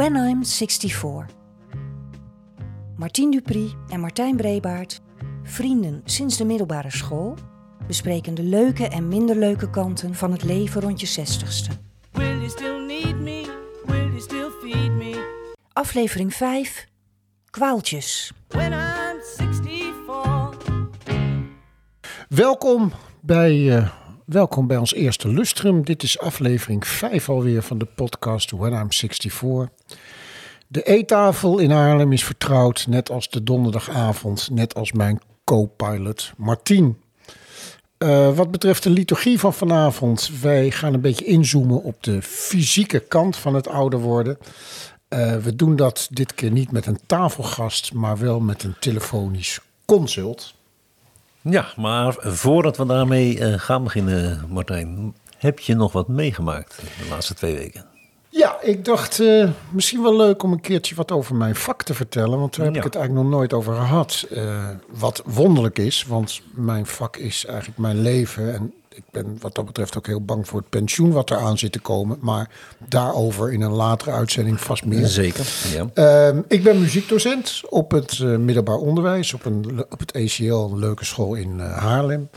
When I'm 64. Martien Dupri en Martijn Brebaert, vrienden sinds de middelbare school, bespreken de leuke en minder leuke kanten van het leven rond je 60ste. Will you still need me? Will you still feed me? Aflevering 5. Kwaaltjes. When I'm 64. Welkom bij, eh, welkom bij ons eerste lustrum. Dit is aflevering 5 alweer van de podcast When I'm 64. De eettafel in Haarlem is vertrouwd, net als de donderdagavond, net als mijn co-pilot Martien. Eh, wat betreft de liturgie van vanavond, wij gaan een beetje inzoomen op de fysieke kant van het ouder worden. Eh, we doen dat dit keer niet met een tafelgast, maar wel met een telefonisch consult. Ja, maar voordat we daarmee eh, gaan beginnen, Martijn, heb je nog wat meegemaakt de laatste twee weken? Ja, ik dacht eh, misschien wel leuk om een keertje wat over mijn vak te vertellen. Want daar heb Ja. ik het eigenlijk nog nooit over gehad. Eh, wat wonderlijk is, want mijn vak is eigenlijk mijn leven. En ik ben wat dat betreft ook heel bang voor het pensioen wat eraan zit te komen. Maar daarover in een latere uitzending vast meer. Zeker. Ja. Ehm, ik ben muziekdocent op het eh, middelbaar onderwijs, op, een, op het ECL, een leuke school in eh, Haarlem.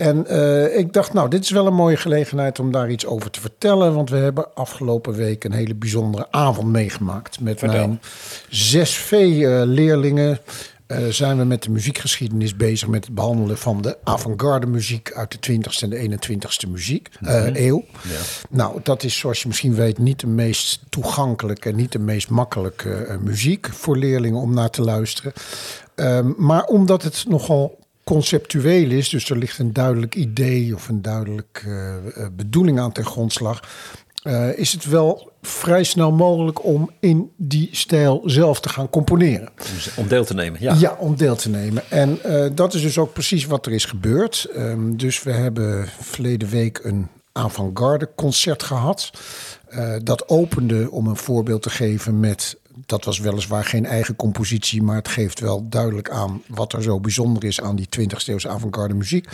En eh, ik dacht, nou, dit is wel een mooie gelegenheid om daar iets over te vertellen. Want we hebben afgelopen week een hele bijzondere avond meegemaakt. Met Vertel. mijn 6V-leerlingen zijn we met de muziekgeschiedenis bezig met het behandelen van de avant-garde muziek uit de 20ste en de 21ste muziek, eh, eeuw. Nou, dat is zoals je misschien weet niet de meest toegankelijke en niet de meest makkelijke eh, muziek voor leerlingen om naar te luisteren. Ehm, maar omdat het nogal conceptueel is, dus er ligt een duidelijk idee of een duidelijk eh, eh, bedoeling aan ten grondslag, eh, is het wel vrij snel mogelijk om in die stijl zelf te gaan componeren. Om deel te nemen. Ja. Ja, om deel te nemen. En eh, dat is dus ook precies wat er is gebeurd. Ehm, dus we hebben verleden week een avant-garde concert gehad. Eh, dat opende, om een voorbeeld te geven, met... Dat was weliswaar geen eigen compositie, maar het geeft wel duidelijk aan wat er zo bijzonder is aan die 20e eeuwse avant-garde muziek.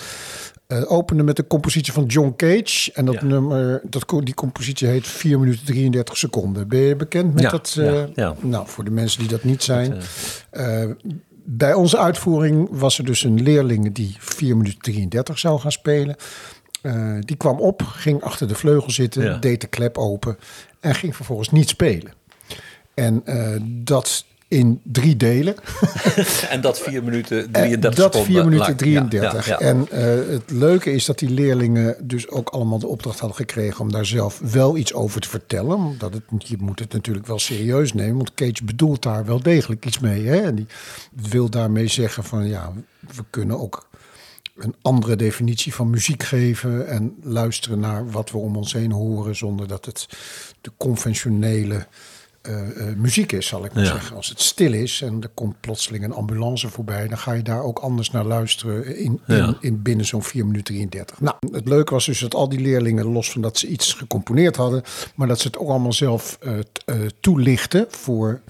Eh, opende met de compositie van John Cage. En dat Ja. nummer, dat, die compositie heet 4 minuten 33 seconden. Ben je bekend met Ja, dat? eh, ja. Nou, voor de mensen die dat niet zijn. Eh, bij onze uitvoering was er dus een leerling die 4 minuten 33 zou gaan spelen. Die kwam op, ging achter de vleugel zitten, deed de klep open en ging vervolgens niet spelen. En dat in drie delen. En dat 4 minuten En 33 dat 4 minuten lang. 33. Ja, ja, ja. En eh, het leuke is dat die leerlingen dus ook allemaal de opdracht hadden gekregen om daar zelf wel iets over te vertellen. Omdat het, je moet het natuurlijk wel serieus nemen, want Cage bedoelt daar wel degelijk iets mee. Hè? En die wil daarmee zeggen van ja, we kunnen ook een andere definitie van muziek geven en luisteren naar wat we om ons heen horen zonder dat het de conventionele muziek is, zal ik maar Ja. zeggen. Als het stil is en er komt plotseling een ambulance voorbij, dan ga je daar ook anders naar luisteren in, in, Ja. in binnen zo'n 4 minuten 33. Nou, het leuke was dus dat al die leerlingen, los van dat ze iets gecomponeerd hadden, maar dat ze het ook allemaal zelf eh, t- eh, toelichten voor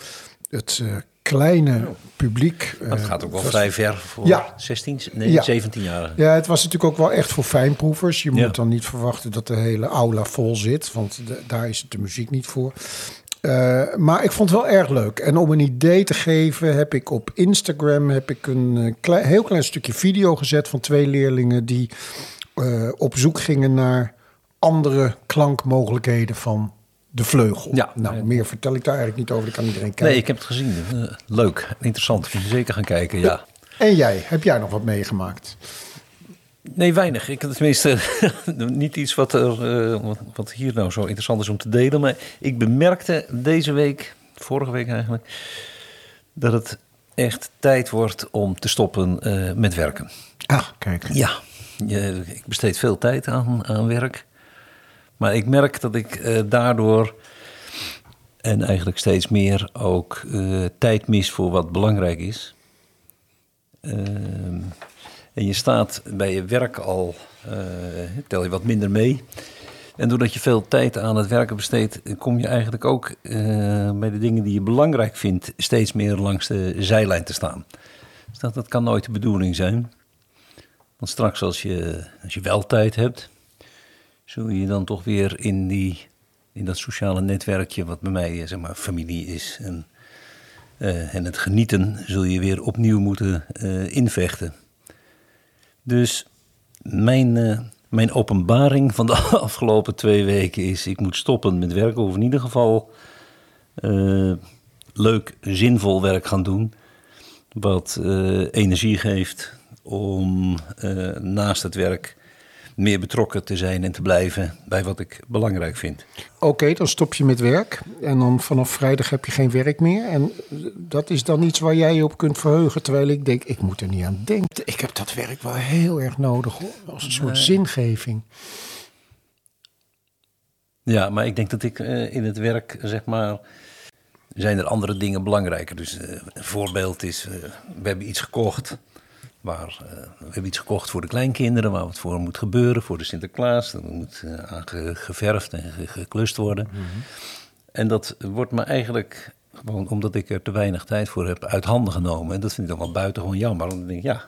het eh, kleine publiek. Dat Eh, gaat ook wel was- vrij ver voor Ja. 16, nee, Ja. 17 jaar. Ja, het was natuurlijk ook wel echt voor fijnproevers. Je Ja. moet dan niet verwachten dat de hele aula vol zit, want de- daar is het de muziek niet voor. Eh, maar ik vond het wel erg leuk. En om een idee te geven, heb ik op Instagram heb ik een eh, heel klein stukje video gezet van twee leerlingen die eh, op zoek gingen naar andere klankmogelijkheden van de vleugel. Ja. Nou, meer vertel ik daar eigenlijk niet over. Dat kan iedereen kijken. Nee, ik heb het gezien. Leuk, interessant. Kun je zeker gaan kijken, ja. En jij, heb jij nog wat meegemaakt? Nee, weinig. Ik tenminste niet iets wat, er, eh, wat, wat hier nou zo interessant is om te delen. Maar ik bemerkte deze week, vorige week eigenlijk, dat het echt tijd wordt om te stoppen eh, met werken. Ah, kijk. Ja, je, ik besteed veel tijd aan, aan werk. Maar ik merk dat ik eh, daardoor en eigenlijk steeds meer ook tijd mis voor wat belangrijk is. Ehm, en je staat bij je werk al, eh, tel je wat minder mee. En doordat je veel tijd aan het werken besteedt, kom je eigenlijk ook eh, bij de dingen die je belangrijk vindt, steeds meer langs de zijlijn te staan. Dus dat, dat kan nooit de bedoeling zijn. Want straks als je, als je wel tijd hebt, zul je dan toch weer in die in dat sociale netwerkje wat bij mij eh, zeg maar familie is. En, en het genieten zul je weer opnieuw moeten invechten. Dus mijn, eh, mijn openbaring van de afgelopen twee weken is: ik moet stoppen met werken, of in ieder geval eh, leuk, zinvol werk gaan doen. Wat eh, energie geeft om naast het werk meer betrokken te zijn en te blijven bij wat ik belangrijk vind. Oké, dan stop je met werk. En dan vanaf vrijdag heb je geen werk meer. En dat is dan iets waar jij je op kunt verheugen. Terwijl ik denk, ik moet er niet aan denken. Ik heb dat werk wel heel erg nodig. Hoor. Als een soort zingeving. Ja, maar ik denk dat ik eh, in het werk, zeg maar, zijn er andere dingen belangrijker. Dus eh, een voorbeeld is, eh, we hebben iets gekocht. Waar, eh, we hebben iets gekocht voor de kleinkinderen, waar wat voor moet gebeuren, voor de Sinterklaas. Dat moet aangeverfd en ge- geklust worden. En dat wordt me eigenlijk, gewoon omdat ik er te weinig tijd voor heb, uit handen genomen. En dat vind ik dan wel buitengewoon jammer. Want ik denk, ja,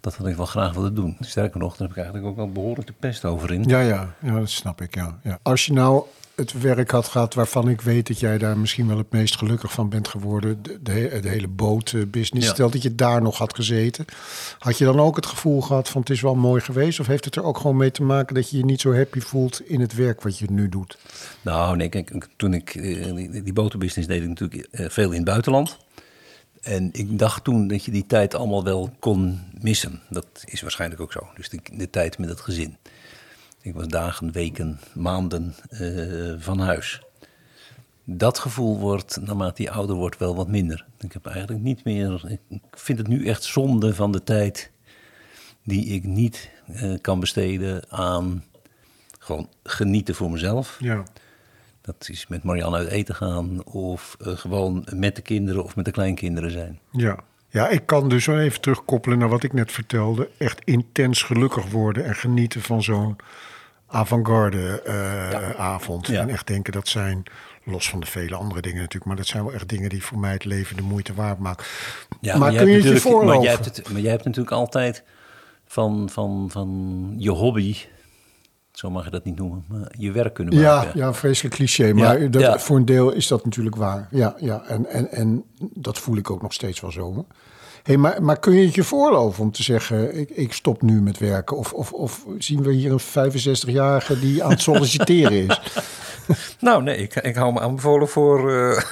dat had ik wel graag willen doen. Sterker nog, daar heb ik eigenlijk ook wel behoorlijk de pest over in. Ja, ja, ja, dat snap ik. Ja, ja. Als je nou het werk had gehad waarvan ik weet dat jij daar misschien wel het meest gelukkig van bent geworden, de, de, he- de hele bootbusiness. Ja. Stel dat je daar nog had gezeten, had je dan ook het gevoel gehad van het is wel mooi geweest? Of heeft het er ook gewoon mee te maken dat je je niet zo happy voelt in het werk wat je nu doet? Nou, nee, kijk, toen ik eh, die, die botenbusiness deed, ik natuurlijk eh, veel in het buitenland. En ik dacht toen dat je die tijd allemaal wel kon missen. Dat is waarschijnlijk ook zo. Dus de, tijd met het gezin. Ik was dagen, weken, maanden eh, van huis. Dat gevoel wordt, naarmate je ouder wordt, wel wat minder. Ik heb eigenlijk niet meer. Ik vind het nu echt zonde van de tijd die ik niet eh, kan besteden aan gewoon genieten voor mezelf. Ja. Dat is met Marianne uit eten gaan of eh, gewoon met de kinderen of met de kleinkinderen zijn. Ja. Ja, ik kan dus wel even terugkoppelen naar wat ik net vertelde. Echt intens gelukkig worden en genieten van zo'n avant-garde eh, avond. Ja. En echt denken dat zijn, los van de vele andere dingen natuurlijk, maar dat zijn wel echt dingen die voor mij het leven de moeite waard maken. maar jij kun je het je voorloven? Maar jij, hebt het, maar jij hebt natuurlijk altijd van, van, van je hobby, zo mag je dat niet noemen, maar je werk kunnen Ja, maken. ja, een vreselijk cliché. Maar dat, ja. voor een deel is dat natuurlijk waar. Ja, ja en, en, en dat voel ik ook nog steeds wel zo. Hey, maar, maar kun je het je voorloven om te zeggen, ik, ik stop nu met werken? Of, of, of zien we hier een 65-jarige die aan het solliciteren is? Nou nee, ik, ik hou me aanbevolen voor eh,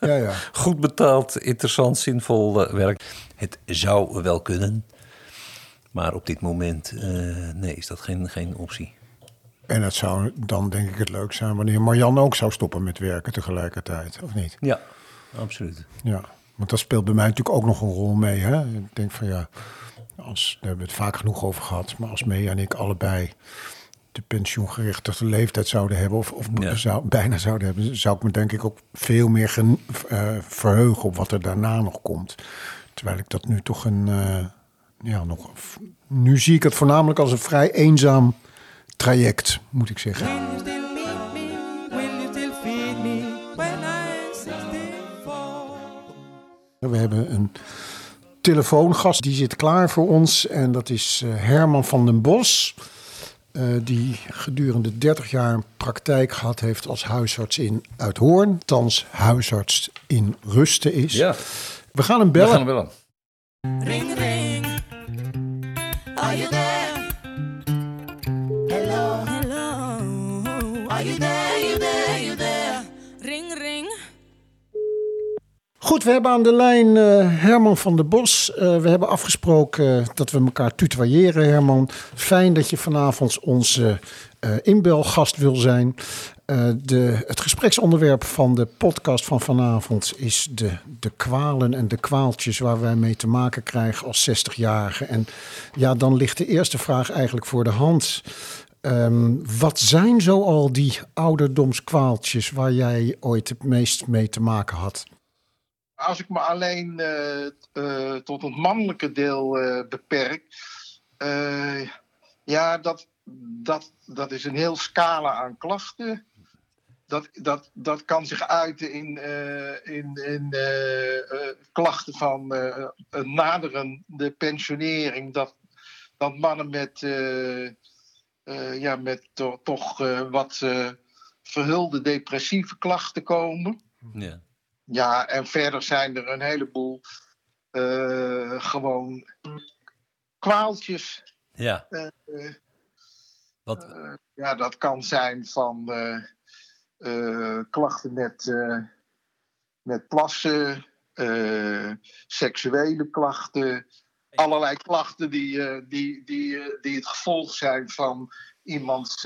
Ja, ja. goed betaald, interessant, zinvol eh, werk. Het zou wel kunnen, maar op dit moment eh, nee, is dat geen, geen optie. En het zou dan denk ik het leuk zijn wanneer Marjan ook zou stoppen met werken tegelijkertijd, of niet? Ja, absoluut. Ja, want dat speelt bij mij natuurlijk ook nog een rol mee. Hè? Ik denk van ja, als, daar hebben we het vaak genoeg over gehad. Maar als Mea en ik allebei de pensioengerechtigde leeftijd zouden hebben... of, of Ja. zou, bijna zouden hebben... zou ik me denk ik ook veel meer gen, eh, verheugen op wat er daarna nog komt. Terwijl ik dat nu toch een... eh, ja, nog, nu zie ik het voornamelijk als een vrij eenzaam traject, moet ik zeggen. When you still need me, when you still feed me, when I'm 64. We hebben een telefoongast, die zit klaar voor ons. En dat is eh, Herman van den Bos. eh, die gedurende 30 jaar praktijk gehad heeft als huisarts in Uithoorn. Thans huisarts in Rusten is. Ja, We gaan hem we bellen. gaan er wel Goed, we hebben aan de lijn eh, Herman van der Bos. Eh, we hebben afgesproken dat we elkaar tutoyeren, Herman. Fijn dat je vanavond onze eh, inbelgast wil zijn. De, het gespreksonderwerp van de podcast van vanavond is de, de kwalen en de kwaaltjes waar wij mee te maken krijgen als 60-jarigen. En ja, dan ligt de eerste vraag eigenlijk voor de hand. Ehm, wat zijn zo al die ouderdomskwaaltjes waar jij ooit het meest mee te maken had? Als ik me alleen eh, eh, tot het mannelijke deel eh, beperk, ja, dat, dat, dat is een heel scala aan klachten. Dat, dat, dat kan zich uiten in, eh, in, in klachten van een naderende pensionering. Dat, dat mannen met, ja, met to- toch wat, verhulde depressieve klachten komen. Ja. Ja, en verder zijn er een heleboel eh, gewoon kwaaltjes. Ja. Eh, Wat, eh, ja, dat kan zijn van klachten met, met plassen, seksuele klachten, allerlei klachten die, die, die, die het gevolg zijn van iemands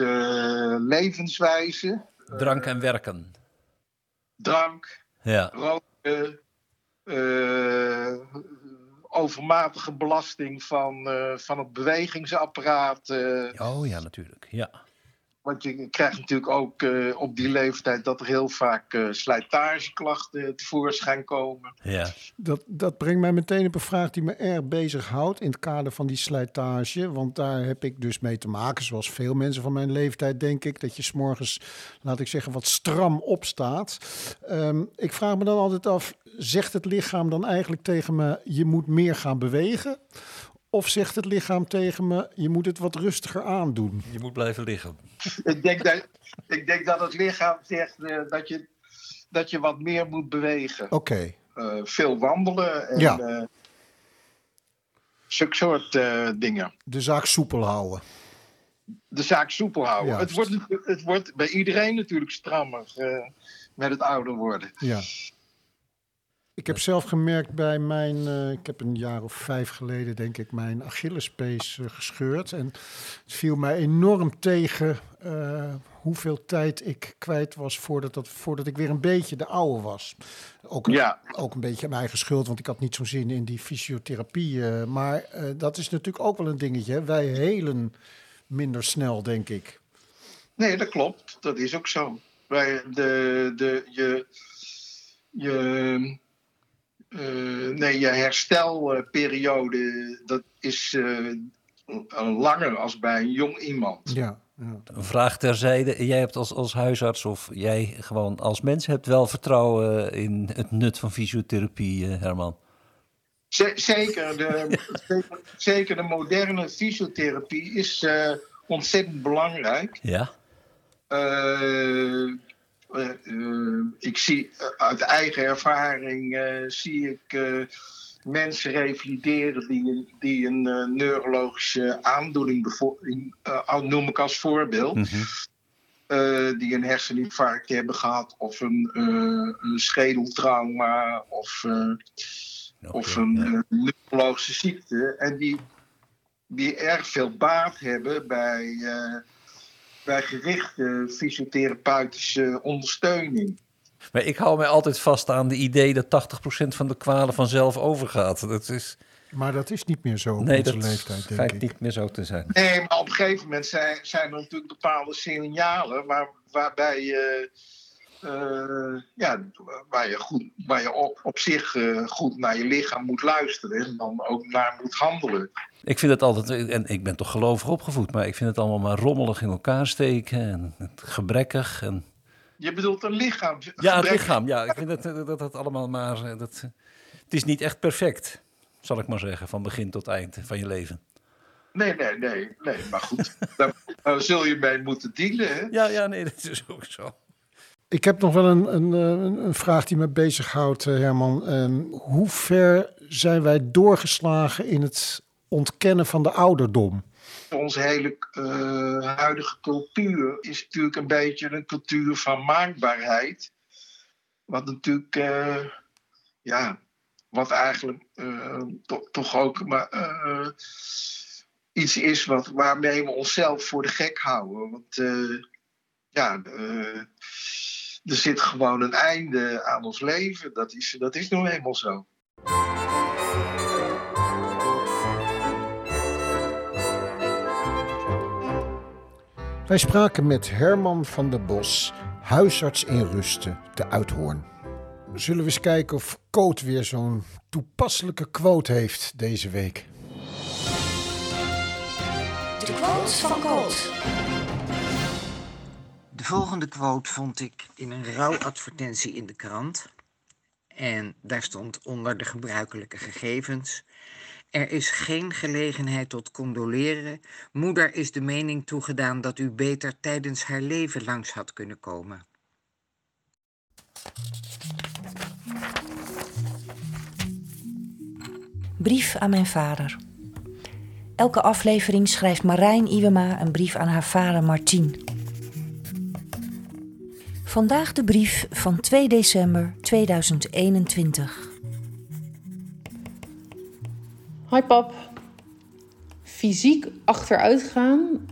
levenswijze, drank en werken. drank, Ja. roken, eh, overmatige belasting van, eh, van het bewegingsapparaat. eh, Oh ja, natuurlijk. Ja. Want je krijgt natuurlijk ook eh, op die leeftijd dat er heel vaak eh, slijtageklachten tevoorschijn komen. Ja. Dat, dat brengt mij meteen op een vraag die me erg bezighoudt in het kader van die slijtage. Want daar heb ik dus mee te maken, zoals veel mensen van mijn leeftijd, denk ik. Dat je s'morgens, laat ik zeggen, wat stram opstaat. Ehm, ik vraag me dan altijd af, zegt het lichaam dan eigenlijk tegen me, je moet meer gaan bewegen? Of zegt het lichaam tegen me, je moet het wat rustiger aandoen? Je moet blijven liggen. ik, denk dat, ik denk dat het lichaam zegt eh, dat, je, dat je wat meer moet bewegen. Oké, Eh, veel wandelen en Ja. eh, zulke soort eh, dingen. de zaak soepel houden. De zaak soepel houden. Het wordt, het wordt bij iedereen natuurlijk strammer eh, met het ouder worden. Ja. Ik heb zelf gemerkt bij mijn, eh, ik heb een jaar of vijf geleden denk ik mijn Achillespees eh, gescheurd. En het viel mij enorm tegen eh, hoeveel tijd ik kwijt was voordat, dat, voordat ik weer een beetje de oude was. Ook, een- Ja. ook een beetje mijn eigen schuld, want ik had niet zo'n zin in die fysiotherapie. maar dat is natuurlijk ook wel een dingetje. hè. Wij helen minder snel, denk ik. Nee, dat klopt. Dat is ook zo. Wij, de, de, je, je, nee, je herstelperiode dat is eh, langer als bij een jong iemand. Ja, vraag terzijde. Jij hebt als, als huisarts of jij gewoon als mens hebt wel vertrouwen in het nut van fysiotherapie, eh, Herman. Z- zeker, de, zeker, zeker de moderne fysiotherapie is eh, ontzettend belangrijk. Ja. Eh, eh, eh, ik zie eh, uit eigen ervaring eh, zie ik eh, mensen revalideren die, een- die een eh, neurologische aandoening, eh, noem ik als voorbeeld, Mhm. eh, die een herseninfarct hebben gehad of een, eh, een schedeltrauma of, eh, of een eh, neurologische ziekte. En die, die erg veel baat hebben bij, eh, bij gerichte fysiotherapeutische ondersteuning. Maar ik hou mij altijd vast aan de idee dat 80% van de kwalen vanzelf overgaat. Dat is, Maar dat is niet meer zo op nee, onze dat leeftijd, denk ik. niet meer zo te zijn. Nee, maar op een gegeven moment zijn, zijn er natuurlijk bepaalde signalen waar, waarbij je, eh, ja, waar je, goed, waar je op, op zich eh, goed naar je lichaam moet luisteren en dan ook naar moet handelen. Ik vind het altijd, en ik ben toch gelovig opgevoed, maar ik vind het allemaal maar rommelig in elkaar steken en gebrekkig. En... Je bedoelt een lichaam. Ja, het lichaam. Ja, ik vind dat dat, dat allemaal maar. eh, Dat, het is niet echt perfect, zal ik maar zeggen, van begin tot eind van je leven. Nee, nee, nee, nee, maar goed. daar, daar zul je mee moeten dealen. Hè? Ja, ja, nee, dat is ook zo. Ik heb nog wel een, een, eh, een vraag die me bezighoudt, eh, Herman. Ehm, hoe ver zijn wij doorgeslagen in het ontkennen van de ouderdom? Onze hele eh, huidige cultuur is natuurlijk een beetje een cultuur van maakbaarheid. Wat natuurlijk, ja, wat eigenlijk to- toch ook maar, iets is wat, waarmee we onszelf voor de gek houden. Want ja, er zit gewoon een einde aan ons leven. Dat is, dat is nou eenmaal zo. Wij spraken met Herman van der Bos, huisarts in Rusten, te Uithoorn. Zullen we eens kijken of Coot weer zo'n toepasselijke quote heeft deze week? De quote van Colt. De volgende quote vond ik in een rouwadvertentie in de krant. En daar stond onder de gebruikelijke gegevens. Er is geen gelegenheid tot condoleren. Moeder is de mening toegedaan dat u beter tijdens haar leven langs had kunnen komen. Brief aan mijn vader. Elke aflevering schrijft Marijn Iwema een brief aan haar vader Martien. Vandaag de brief van 2 december 2021. Hi pap. Fysiek achteruit gaan,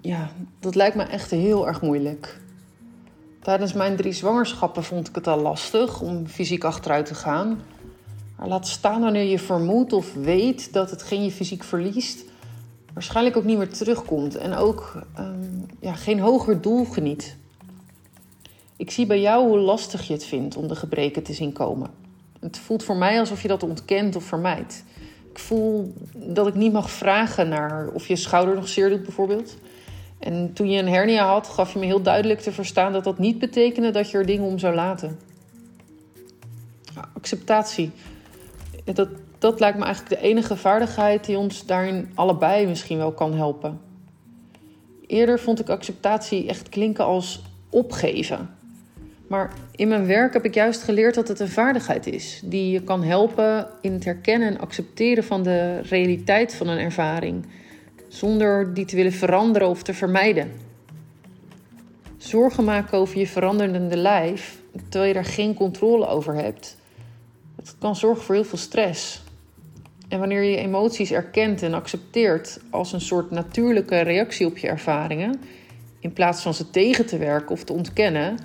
ja, dat lijkt me echt heel erg moeilijk. Tijdens mijn drie zwangerschappen vond ik het al lastig om fysiek achteruit te gaan. Maar laat staan wanneer je vermoedt of weet dat hetgeen je fysiek verliest, waarschijnlijk ook niet meer terugkomt. En ook ehm, ja, geen hoger doel geniet. Ik zie bij jou hoe lastig je het vindt om de gebreken te zien komen. Het voelt voor mij alsof je dat ontkent of vermijdt. Ik voel dat ik niet mag vragen naar of je schouder nog zeer doet, bijvoorbeeld. En toen je een hernia had, gaf je me heel duidelijk te verstaan dat dat niet betekende dat je er dingen om zou laten. Acceptatie. Dat, dat lijkt me eigenlijk de enige vaardigheid die ons daarin allebei misschien wel kan helpen. Eerder vond ik acceptatie echt klinken als opgeven. Maar in mijn werk heb ik juist geleerd dat het een vaardigheid is die je kan helpen in het herkennen en accepteren van de realiteit van een ervaring, zonder die te willen veranderen of te vermijden. Zorgen maken over je veranderende lijf, terwijl je daar geen controle over hebt, dat kan zorgen voor heel veel stress. En wanneer je emoties erkent en accepteert als een soort natuurlijke reactie op je ervaringen, in plaats van ze tegen te werken of te ontkennen,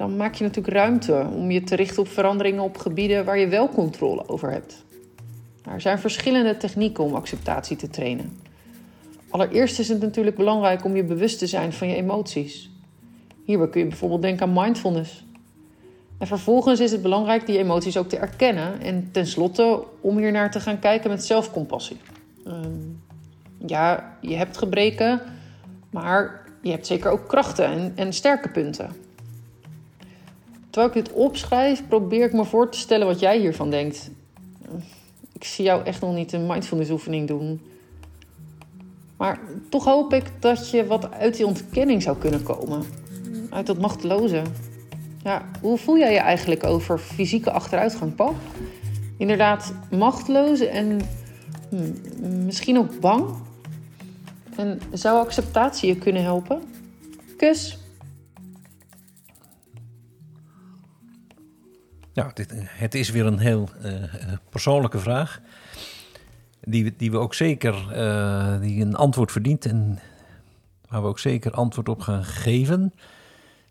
dan maak je natuurlijk ruimte om je te richten op veranderingen op gebieden waar je wel controle over hebt. Er zijn verschillende technieken om acceptatie te trainen. Allereerst is het natuurlijk belangrijk om je bewust te zijn van je emoties. Hierbij kun je bijvoorbeeld denken aan mindfulness. En vervolgens is het belangrijk die emoties ook te erkennen en tenslotte om hier naar te gaan kijken met zelfcompassie. Um, ja, je hebt gebreken, maar je hebt zeker ook krachten en, en sterke punten. Terwijl ik dit opschrijf, probeer ik me voor te stellen wat jij hiervan denkt. Ik zie jou echt nog niet een mindfulness oefening doen. Maar toch hoop ik dat je wat uit die ontkenning zou kunnen komen. Uit dat machteloze. Ja, hoe voel jij je eigenlijk over fysieke achteruitgang, pap? Inderdaad, machteloos en hmm, misschien ook bang? En zou acceptatie je kunnen helpen? Kus. Nou, dit, het is weer een heel uh, persoonlijke vraag. Die, die we ook zeker uh, die een antwoord verdient en waar we ook zeker antwoord op gaan geven.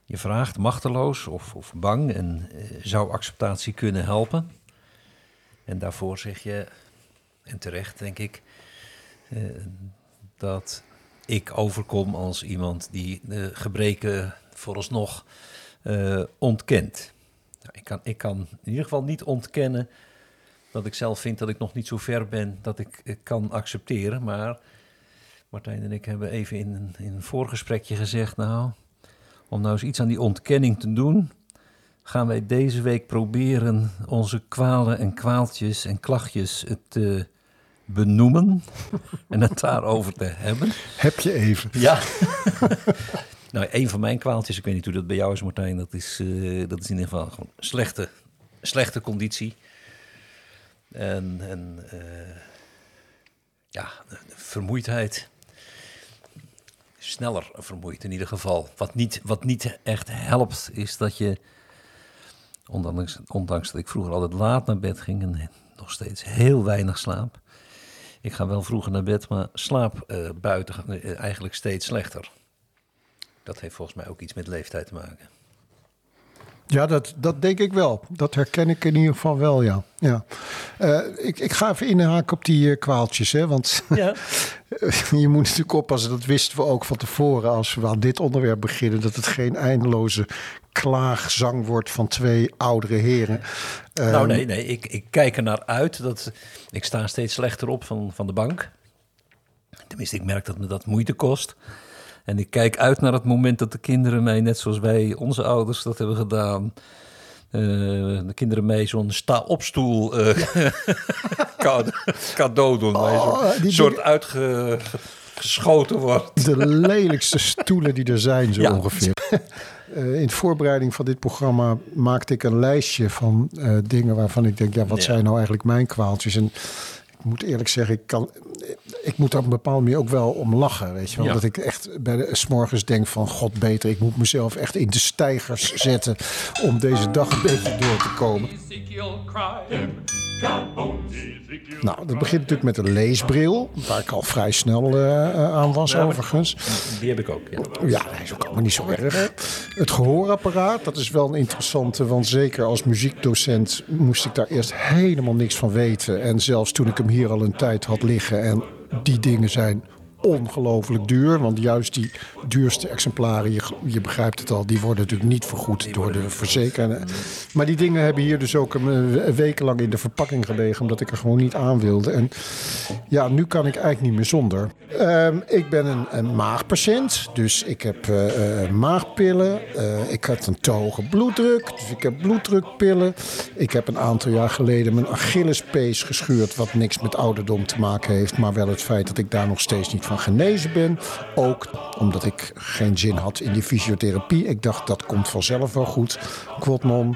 Je vraagt machteloos of, of bang en zou acceptatie kunnen helpen? En daarvoor zeg je, en terecht denk ik, dat ik overkom als iemand die de gebreken vooralsnog ontkent. Ik, kan, ik kan in ieder geval niet ontkennen dat ik zelf vind dat ik nog niet zo ver ben dat ik, ik kan accepteren. Maar Martijn en ik hebben even in een, in een voorgesprekje gezegd, nou, om nou eens iets aan die ontkenning te doen, gaan wij deze week proberen onze kwalen en kwaaltjes en klachtjes te benoemen en het daarover te hebben. Heb je even. Ja. Nou, een van mijn kwaaltjes, ik weet niet hoe dat bij jou is, Martijn, dat is, uh, dat is in ieder geval gewoon slechte, slechte conditie. En, en uh, ja, vermoeidheid. Sneller vermoeid in ieder geval. Wat niet, wat niet echt helpt, is dat je, ondanks, ondanks dat ik vroeger altijd laat naar bed ging en nog steeds heel weinig slaap. Ik ga wel vroeger naar bed, maar slaap uh, buiten eigenlijk steeds slechter. Dat heeft volgens mij ook iets met leeftijd te maken. Ja, dat, dat denk ik wel. Dat herken ik in ieder geval wel, ja. ja. Uh, ik, ik ga even inhaken op die uh, kwaaltjes, hè, want ja. je moet natuurlijk oppassen, dat wisten we ook van tevoren als we aan dit onderwerp beginnen, dat het geen eindeloze klaagzang wordt van twee oudere heren. Nou um, nee, nee, ik, ik kijk er naar uit. Dat, ik sta steeds slechter op van, van de bank. Tenminste, ik merk dat me dat moeite kost. En ik kijk uit naar het moment dat de kinderen mij, net zoals wij, onze ouders, dat hebben gedaan. eh, de kinderen mee zo'n sta-opstoel eh, cade- cadeau doen. Oh, zo'n soort uitgeschoten wordt. De lelijkste stoelen die er zijn, zo Ja. ongeveer. Eh, in de voorbereiding van dit programma maakte ik een lijstje van dingen waarvan ik denk, ja, wat Ja. zijn nou eigenlijk mijn kwaaltjes? En ik moet eerlijk zeggen, ik kan, ik moet daar op een bepaalde manier ook wel om lachen, weet je wel? Ja. Dat ik echt bij de, 's morgens denk van, god beter, ik moet mezelf echt in de stijgers zetten om deze dag een beetje door te komen. Nou, dat begint natuurlijk met een leesbril, waar ik al vrij snel eh, eh, aan was Ja, overigens. Die heb ik ook, ja. Ja, dat is ook allemaal niet zo erg. Het gehoorapparaat, dat is wel een interessante. Want zeker als muziekdocent moest ik daar eerst helemaal niks van weten. En zelfs toen ik hem hier al een tijd had liggen. En die dingen zijn ongelooflijk duur. Want juist die duurste exemplaren, je, je begrijpt het al, die worden natuurlijk niet vergoed door de verzekeraar. Maar die dingen hebben hier dus ook een wekenlang in de verpakking gelegen, omdat ik er gewoon niet aan wilde. En ja, nu kan ik eigenlijk niet meer zonder. Ehm, ik ben een, een maagpatiënt, dus ik heb eh, eh, maagpillen. Eh, ik had een te hoge bloeddruk, dus ik heb bloeddrukpillen. Ik heb een aantal jaar geleden mijn Achillespees gescheurd, wat niks met ouderdom te maken heeft, maar wel het feit dat ik daar nog steeds niet van genezen ben. Ook omdat ik geen zin had in die fysiotherapie. Ik dacht dat komt vanzelf wel goed. Quotnon.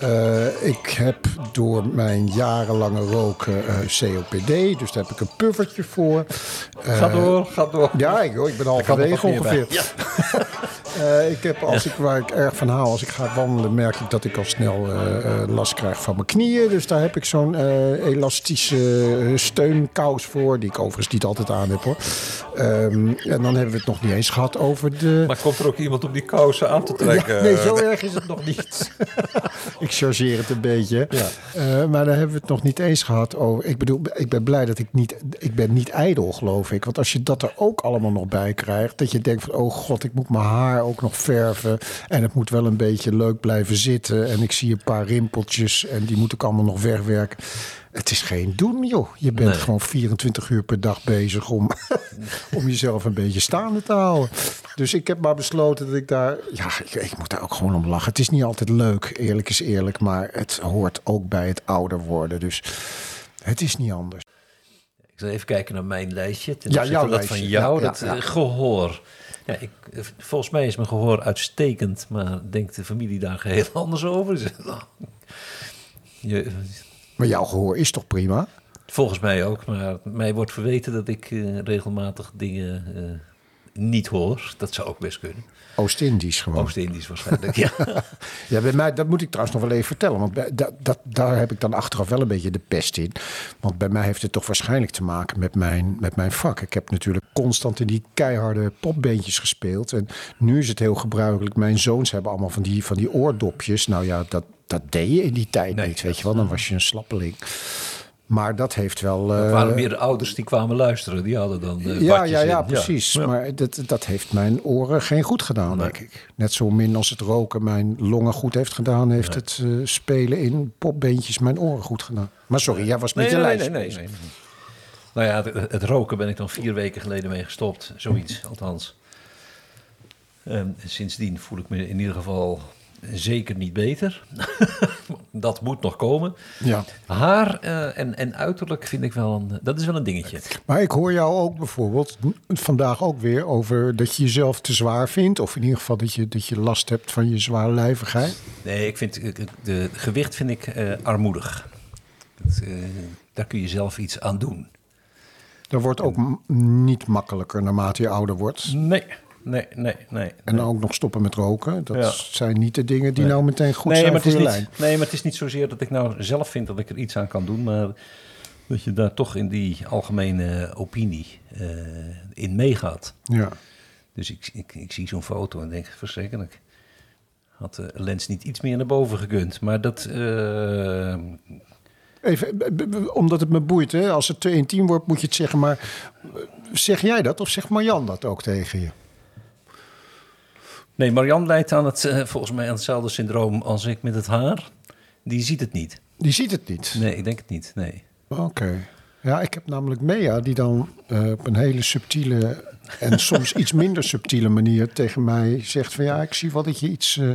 Eh, ik heb door mijn jarenlange roken eh, COPD, dus daar heb ik een puffertje voor. Eh, Ga door, ga door. Ja, ik, ik ben er halverwege nog meer Eh, ik heb, als ik, waar ik erg van hou, als ik ga wandelen, merk ik dat ik al snel eh, eh, last krijg van mijn knieën. Dus daar heb ik zo'n elastische steunkous voor, die ik overigens niet altijd aan heb hoor. Ehm, en dan hebben we het nog niet eens gehad over de... Maar komt er ook iemand om die kousen aan te trekken? Ja, nee, zo erg is het nog niet. ik chargeer het een beetje. Ja. Maar daar hebben we het nog niet eens gehad over. Ik bedoel, ik ben blij dat ik niet... Ik ben niet ijdel, geloof ik. Want als je dat er ook allemaal nog bij krijgt... dat je denkt van, oh god, ik moet mijn haar ook nog verven... en het moet wel een beetje leuk blijven zitten... en ik zie een paar rimpeltjes... en die moet ik allemaal nog wegwerken. Het is geen doen, joh. Je bent Nee. gewoon 24 uur per dag bezig om, om jezelf een beetje staande te houden. Dus ik heb maar besloten dat ik daar... Ja, ik, ik moet daar ook gewoon om lachen. Het is niet altijd leuk, eerlijk is eerlijk. Maar het hoort ook bij het ouder worden. Dus het is niet anders. Ik zal even kijken naar mijn lijstje. Ten Ja, jouw lijstje. van jou, Ja, dat ja. eh, gehoor. Ja, ik, volgens mij is mijn gehoor uitstekend, maar denkt de familie daar geheel anders over? Je, Maar jouw gehoor is toch prima? volgens mij ook, maar mij wordt verweten dat ik eh, regelmatig dingen eh, niet hoor. Dat zou ook best kunnen. Oost-Indisch gewoon. Oost-Indisch waarschijnlijk, ja. Ja, bij mij, dat moet ik trouwens nog wel even vertellen. Want bij, dat, dat, daar heb ik dan achteraf wel een beetje de pest in. Want bij mij heeft het toch waarschijnlijk te maken met mijn, met mijn vak. Ik heb natuurlijk constant in die keiharde popbeentjes gespeeld. En nu is het heel gebruikelijk. Mijn zoons hebben allemaal van die, van die oordopjes. Nou ja, dat, dat deed je in die tijd Nee, niet. Weet je wel, dan was je een slappeling. Maar dat heeft wel. Het eh, waren meer de ouders die kwamen luisteren. Die hadden dan eh, ja, ja, ja, in. precies. Ja. Maar dat, dat heeft mijn oren geen goed gedaan, denk ik. Net zo min als het roken mijn longen goed heeft gedaan... heeft het eh, spelen in popbeentjes mijn oren goed gedaan. Maar sorry, jij was met Nee, je lijst nee, nee. Nou ja, het, het roken ben ik dan vier weken geleden mee gestopt. Zoiets, althans. En sindsdien voel ik me in ieder geval zeker niet beter. dat moet nog komen. Ja. Haar eh, en, en uiterlijk vind ik wel een... Dat is wel een dingetje. Maar ik hoor jou ook bijvoorbeeld vandaag ook weer over dat je jezelf te zwaar vindt. Of in ieder geval dat je, dat je last hebt van je zwaarlijvigheid. Nee, ik vind... De gewicht vind ik eh, armoedig. Dat, eh, daar kun je zelf iets aan doen. Dat wordt ook niet makkelijker naarmate je ouder wordt. Nee, nee, nee, nee. En dan ook nog stoppen met roken. Dat Ja. zijn niet de dingen die Nee. nou meteen goed nee, zijn maar voor het je is lijn. niet, Nee, maar het is niet zozeer dat ik nou zelf vind dat ik er iets aan kan doen, maar dat je daar toch in die algemene opinie eh, in meegaat. Ja. Dus ik, ik, ik zie zo'n foto en denk, verschrikkelijk. Had de lens niet iets meer naar boven gekund. Maar dat... eh, Even, omdat het me boeit, hè? als het te intiem wordt, moet je het zeggen. Maar eh, zeg jij dat of zegt Marjan dat ook tegen je? Nee, Marianne leidt aan het, eh, volgens mij aan hetzelfde syndroom als ik met het haar. Die ziet het niet. Die ziet het niet. Nee, ik denk het niet. Nee. Oké. Ja, ik heb namelijk Mea die dan eh, op een hele subtiele en soms iets minder subtiele manier tegen mij zegt van ja, ik zie wel dat je iets eh,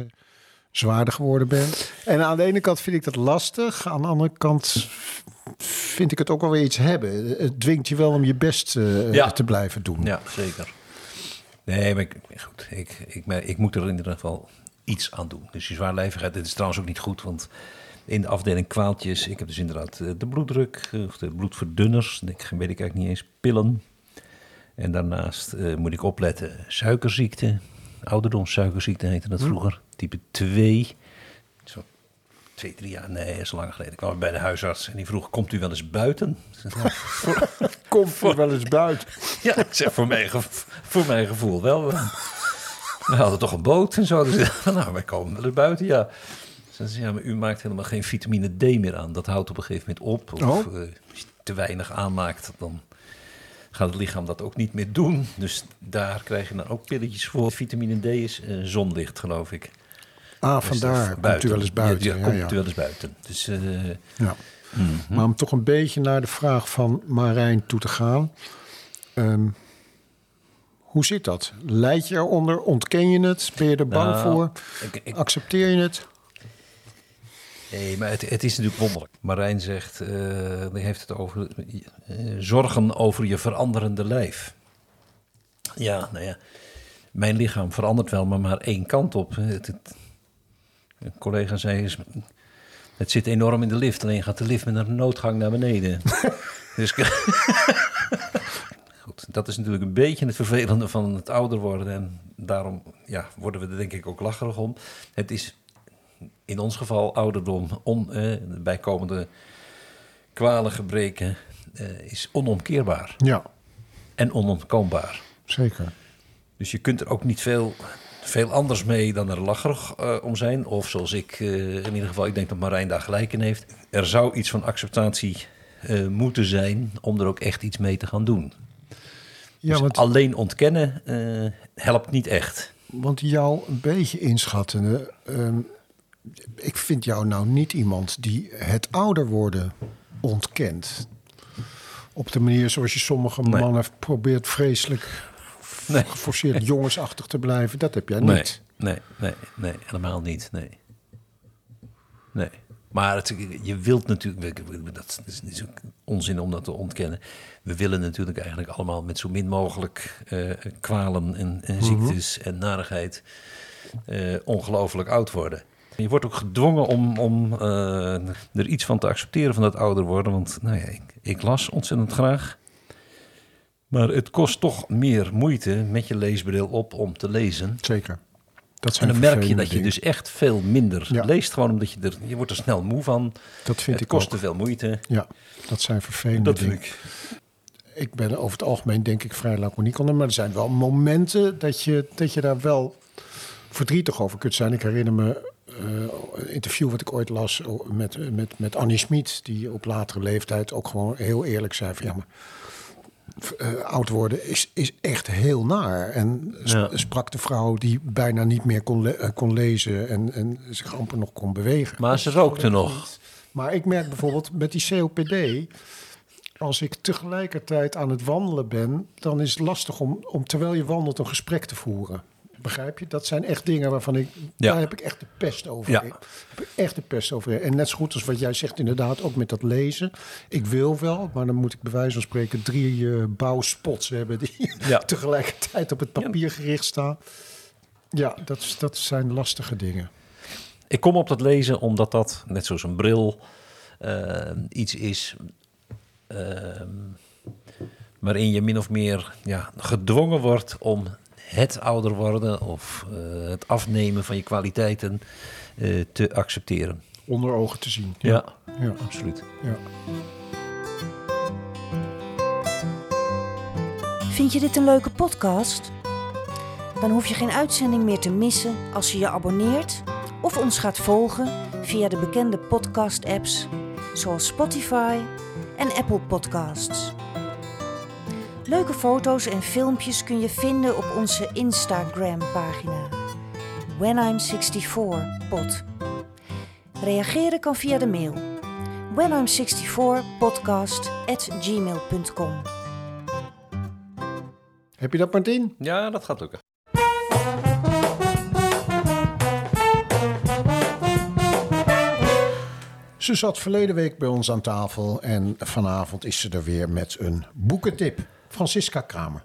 zwaarder geworden bent. En aan de ene kant vind ik dat lastig. Aan de andere kant vind ik het ook wel weer iets hebben. Het dwingt je wel om je best Ja. te blijven doen. Ja, zeker. Nee, maar ik, goed, ik, ik, ik moet er in ieder geval iets aan doen. Dus die zwaarlijvigheid, dit is trouwens ook niet goed, want in de afdeling kwaaltjes, ik heb dus inderdaad eh, de bloeddruk, eh, of de bloedverdunners, ik weet ik eigenlijk niet eens, pillen. En daarnaast eh, moet ik opletten, suikerziekte, ouderdomssuikerziekte heette dat vroeger, type 2. Zo twee, drie jaar, nee, dat is lang geleden. Ik kwam bij de huisarts en die vroeg, komt u wel eens buiten? Ik zeg, "Nou, voor- Komt voor wel eens buiten. ja, ik zeg voor mijn, voor mijn gevoel wel. We hadden toch een boot en zo. Dus nou, wij komen wel eens buiten, ja. Ze zei, ja, maar u maakt helemaal geen vitamine D meer aan. Dat houdt op een gegeven moment op. Of Oh. eh, als je te weinig aanmaakt, dan gaat het lichaam dat ook niet meer doen. Dus daar krijg je dan ook pilletjes voor. Vitamine D is eh, zonlicht, geloof ik. Ah, Dus vandaar. dat- Komt u wel eens buiten. Ja, Ja, komt ja. u wel eens buiten. Dus eh, Ja. Maar om toch een beetje naar de vraag van Marijn toe te gaan. Ehm, hoe zit dat? Leid je eronder? Ontken je het? Ben je er bang Nou, voor? ik- ik- Accepteer je het? Nee, maar het, het is natuurlijk wonderlijk. Marijn zegt, eh die heeft het over eh, zorgen over je veranderende lijf. Ja, nou ja, mijn lichaam verandert wel, maar maar één kant op. Het, het- een collega zei, is, het zit enorm in de lift, alleen gaat de lift met een noodgang naar beneden. dus goed, dat is natuurlijk een beetje het vervelende van het ouder worden. En daarom ja, worden we er denk ik ook lacherig om. Het is in ons geval ouderdom, on, eh, bijkomende kwalen, gebreken, eh, is onomkeerbaar Ja, en onontkoombaar. zeker. Dus je kunt er ook niet veel, veel anders mee dan er lacherig eh, om zijn. Of zoals ik, eh, in ieder geval, ik denk dat Marijn daar gelijk in heeft. Er zou iets van acceptatie eh, moeten zijn om er ook echt iets mee te gaan doen. Ja, dus want, alleen ontkennen helpt niet echt. want jou een beetje inschattende. ehm, ik vind jou nou niet iemand die het ouder worden ontkent. Op de manier zoals je sommige Nee. mannen probeert vreselijk Nee. geforceerd jongensachtig te blijven. Dat heb jij Nee, niet. nee, nee, nee, helemaal niet. Nee. Nee. Maar het, je wilt natuurlijk, dat is onzin om dat te ontkennen. We willen natuurlijk eigenlijk allemaal met zo min mogelijk eh, kwalen en, en ziektes en narigheid eh, ongelooflijk oud worden. Je wordt ook gedwongen om, om eh, er iets van te accepteren van dat ouder worden. Want nou ja, ik, ik las ontzettend graag. Maar het kost toch meer moeite met je leesbril op om te lezen. Zeker. Dat En zijn dan merk je dat je dingen. dus echt veel minder Ja. leest. Gewoon omdat je er, je wordt er snel moe van. Dat vind het ik kost ook. te veel moeite. Ja, dat zijn vervelende Dat vind dingen. ik. Ik ben er over het algemeen denk ik vrij laconiek onder. Maar er zijn wel momenten dat je, dat je daar wel verdrietig over kunt zijn. Ik herinner me eh, een interview wat ik ooit las oh, met, met, met Annie Smit. Die op latere leeftijd ook gewoon heel eerlijk zei van... Ja, maar eh, oud worden is, is echt heel naar. En Ja. sprak de vrouw die bijna niet meer kon, le- eh, kon lezen... En, en zich amper nog kon bewegen. Maar ze rookte nog. Maar ik merk bijvoorbeeld met die COPD, als ik tegelijkertijd aan het wandelen ben, dan is het lastig om, om terwijl je wandelt een gesprek te voeren. Begrijp je? Dat zijn echt dingen waarvan ik, Ja. daar heb ik echt de pest over. Ja. Ik heb echt de pest over. En net zo goed als wat jij zegt inderdaad, ook met dat lezen. Ik wil wel, maar dan moet ik bij wijze van spreken drie eh, bouwspots hebben die Ja. tegelijkertijd op het papier gericht staan. Ja, dat, dat zijn lastige dingen. Ik kom op dat lezen omdat dat, net zoals een bril, eh, iets is ehm, waarin je min of meer ja, gedwongen wordt om het ouder worden of eh, het afnemen van je kwaliteiten eh, te accepteren. Onder ogen te zien. Ja, ja. absoluut. ja. Vind je dit een leuke podcast? Dan hoef je geen uitzending meer te missen als je je abonneert of ons gaat volgen via de bekende podcast-apps zoals Spotify en Apple Podcasts. Leuke foto's en filmpjes kun je vinden op onze Instagram-pagina When I'm 64 pod. Reageren kan via de mail when I'm 64 podcast at gmail.com. Heb je dat, Martien? Ja, dat gaat lukken. Ze zat verleden week bij ons aan tafel en vanavond is ze er weer met een boekentip. Francisca Kramer.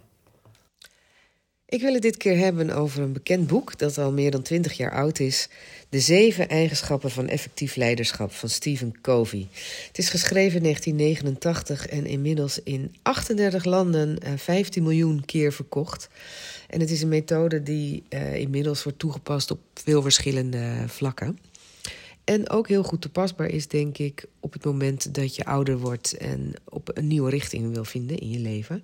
Ik wil het dit keer hebben over een bekend boek dat al meer dan 20 jaar oud is. De zeven eigenschappen van effectief leiderschap van Stephen Covey. Het is geschreven in 1989 en inmiddels in 38 landen uh, 15 miljoen keer verkocht. En het is een methode die uh, inmiddels wordt toegepast op veel verschillende vlakken. En ook heel goed toepasbaar is, denk ik, op het moment dat je ouder wordt en op een nieuwe richting wil vinden in je leven.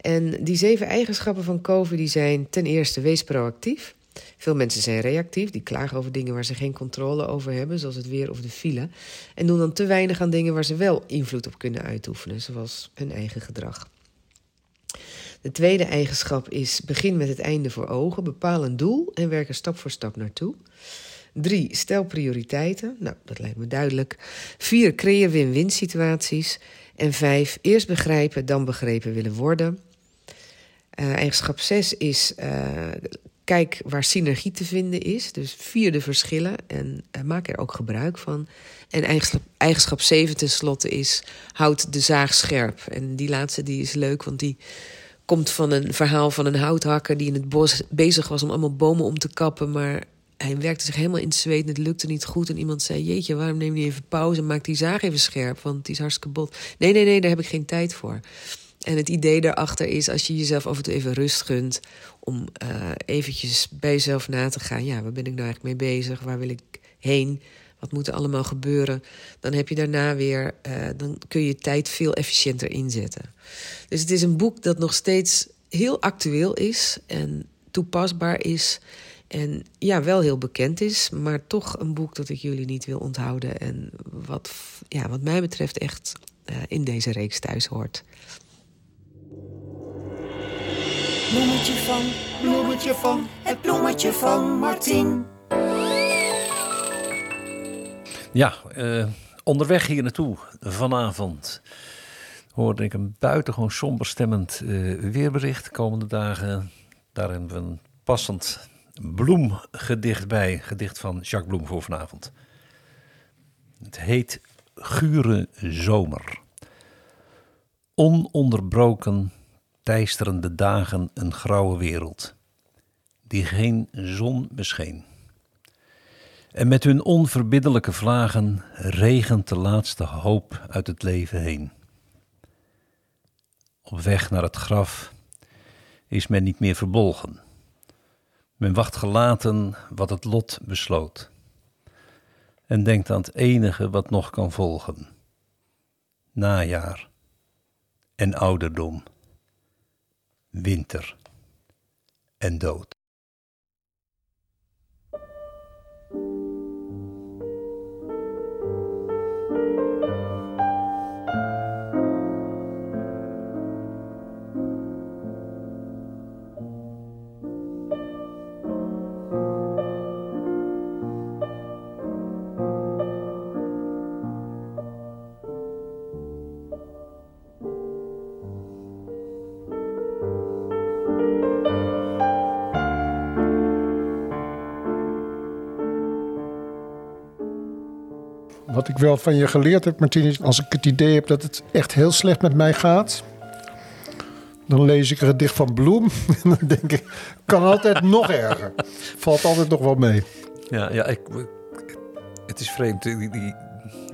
En die zeven eigenschappen van COVID die zijn ten eerste wees proactief. Veel mensen zijn reactief, die klagen over dingen waar ze geen controle over hebben, zoals het weer of de file. En doen dan te weinig aan dingen waar ze wel invloed op kunnen uitoefenen, zoals hun eigen gedrag. De tweede eigenschap is begin met het einde voor ogen, bepaal een doel en werk er stap voor stap naartoe. Drie, stel prioriteiten. Nou, dat lijkt me duidelijk. Vier, creëer win-win situaties. En vijf, eerst begrijpen, dan begrepen willen worden. Uh, eigenschap 6 is uh, kijk waar synergie te vinden is. Dus vier de verschillen en uh, maak er ook gebruik van. En eigenschap, eigenschap 7 tenslotte is houd de zaag scherp. En die laatste die is leuk, want die komt van een verhaal van een houthakker die in het bos bezig was om allemaal bomen om te kappen, maar hij werkte zich helemaal in het zweet en het lukte niet goed. En iemand zei: Jeetje, waarom neem je even pauze en maak die zaag even scherp? Want die is hartstikke bot. Nee, nee, nee, daar heb ik geen tijd voor. En het idee daarachter is, als je jezelf af en toe even rust gunt... om uh, eventjes bij jezelf na te gaan. Ja, waar ben ik nou eigenlijk mee bezig? Waar wil ik heen? Wat moet er allemaal gebeuren? Dan heb je daarna weer... Uh, dan kun je tijd veel efficiënter inzetten. Dus het is een boek dat nog steeds heel actueel is... en toepasbaar is... En ja, wel heel bekend is, maar toch een boek dat ik jullie niet wil onthouden. En wat, ja, wat mij betreft echt uh, in deze reeks thuis hoort. Bloemetje van, bloemetje van, het bloemetje van Martin. Ja, uh, onderweg hier naartoe vanavond hoorde ik een buitengewoon somber stemmend uh, weerbericht. De komende dagen, daar hebben we een passend bloemgedicht bij. Gedicht van Jacques Bloem voor vanavond. Het heet Gure Zomer. Ononderbroken teisterende dagen een grauwe wereld, die geen zon bescheen. En met hun onverbiddelijke vlagen regent de laatste hoop uit het leven heen. Op weg naar het graf is men niet meer verbolgen. Men wacht gelaten wat het lot besloot. En denkt aan het enige wat nog kan volgen: najaar en ouderdom winter en dood. Ik wel van je geleerd heb, Martien, als ik het idee heb dat het echt heel slecht met mij gaat, dan lees ik een dicht van Bloem. En dan denk ik, kan altijd nog erger. Valt altijd nog wel mee. Ja, ja ik, het is vreemd. Die, die,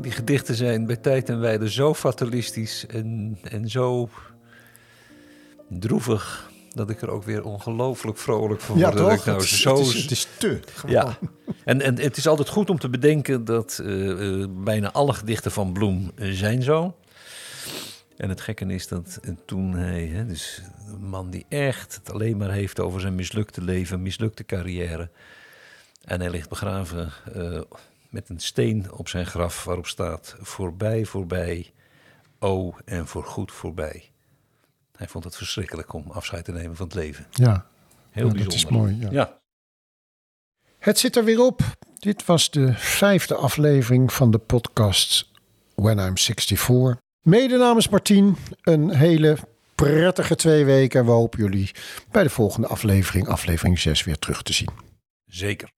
die, gedichten zijn bij tijd en wijde zo fatalistisch en, en zo droevig dat ik er ook weer ongelooflijk vrolijk van word. Ja, toch? Nou het, is, zo... het, is, het is te. Gewoon. Ja, en, en het is altijd goed om te bedenken dat uh, uh, bijna alle gedichten van Bloem uh, zijn zo. En het gekke is dat toen hij, hè, dus een man die echt het alleen maar heeft over zijn mislukte leven, mislukte carrière. En hij ligt begraven met een steen op zijn graf waarop staat: voorbij, voorbij, o en voorgoed voorbij. Hij vond het verschrikkelijk om afscheid te nemen van het leven. Ja, heel ja, bijzonder. Dat is mooi. Ja. ja. Het zit er weer op. Dit was de vijfde aflevering van de podcast When I'm 64. Mede namens Martien een hele prettige twee weken. We hopen jullie bij de volgende aflevering, aflevering 6, weer terug te zien. Zeker.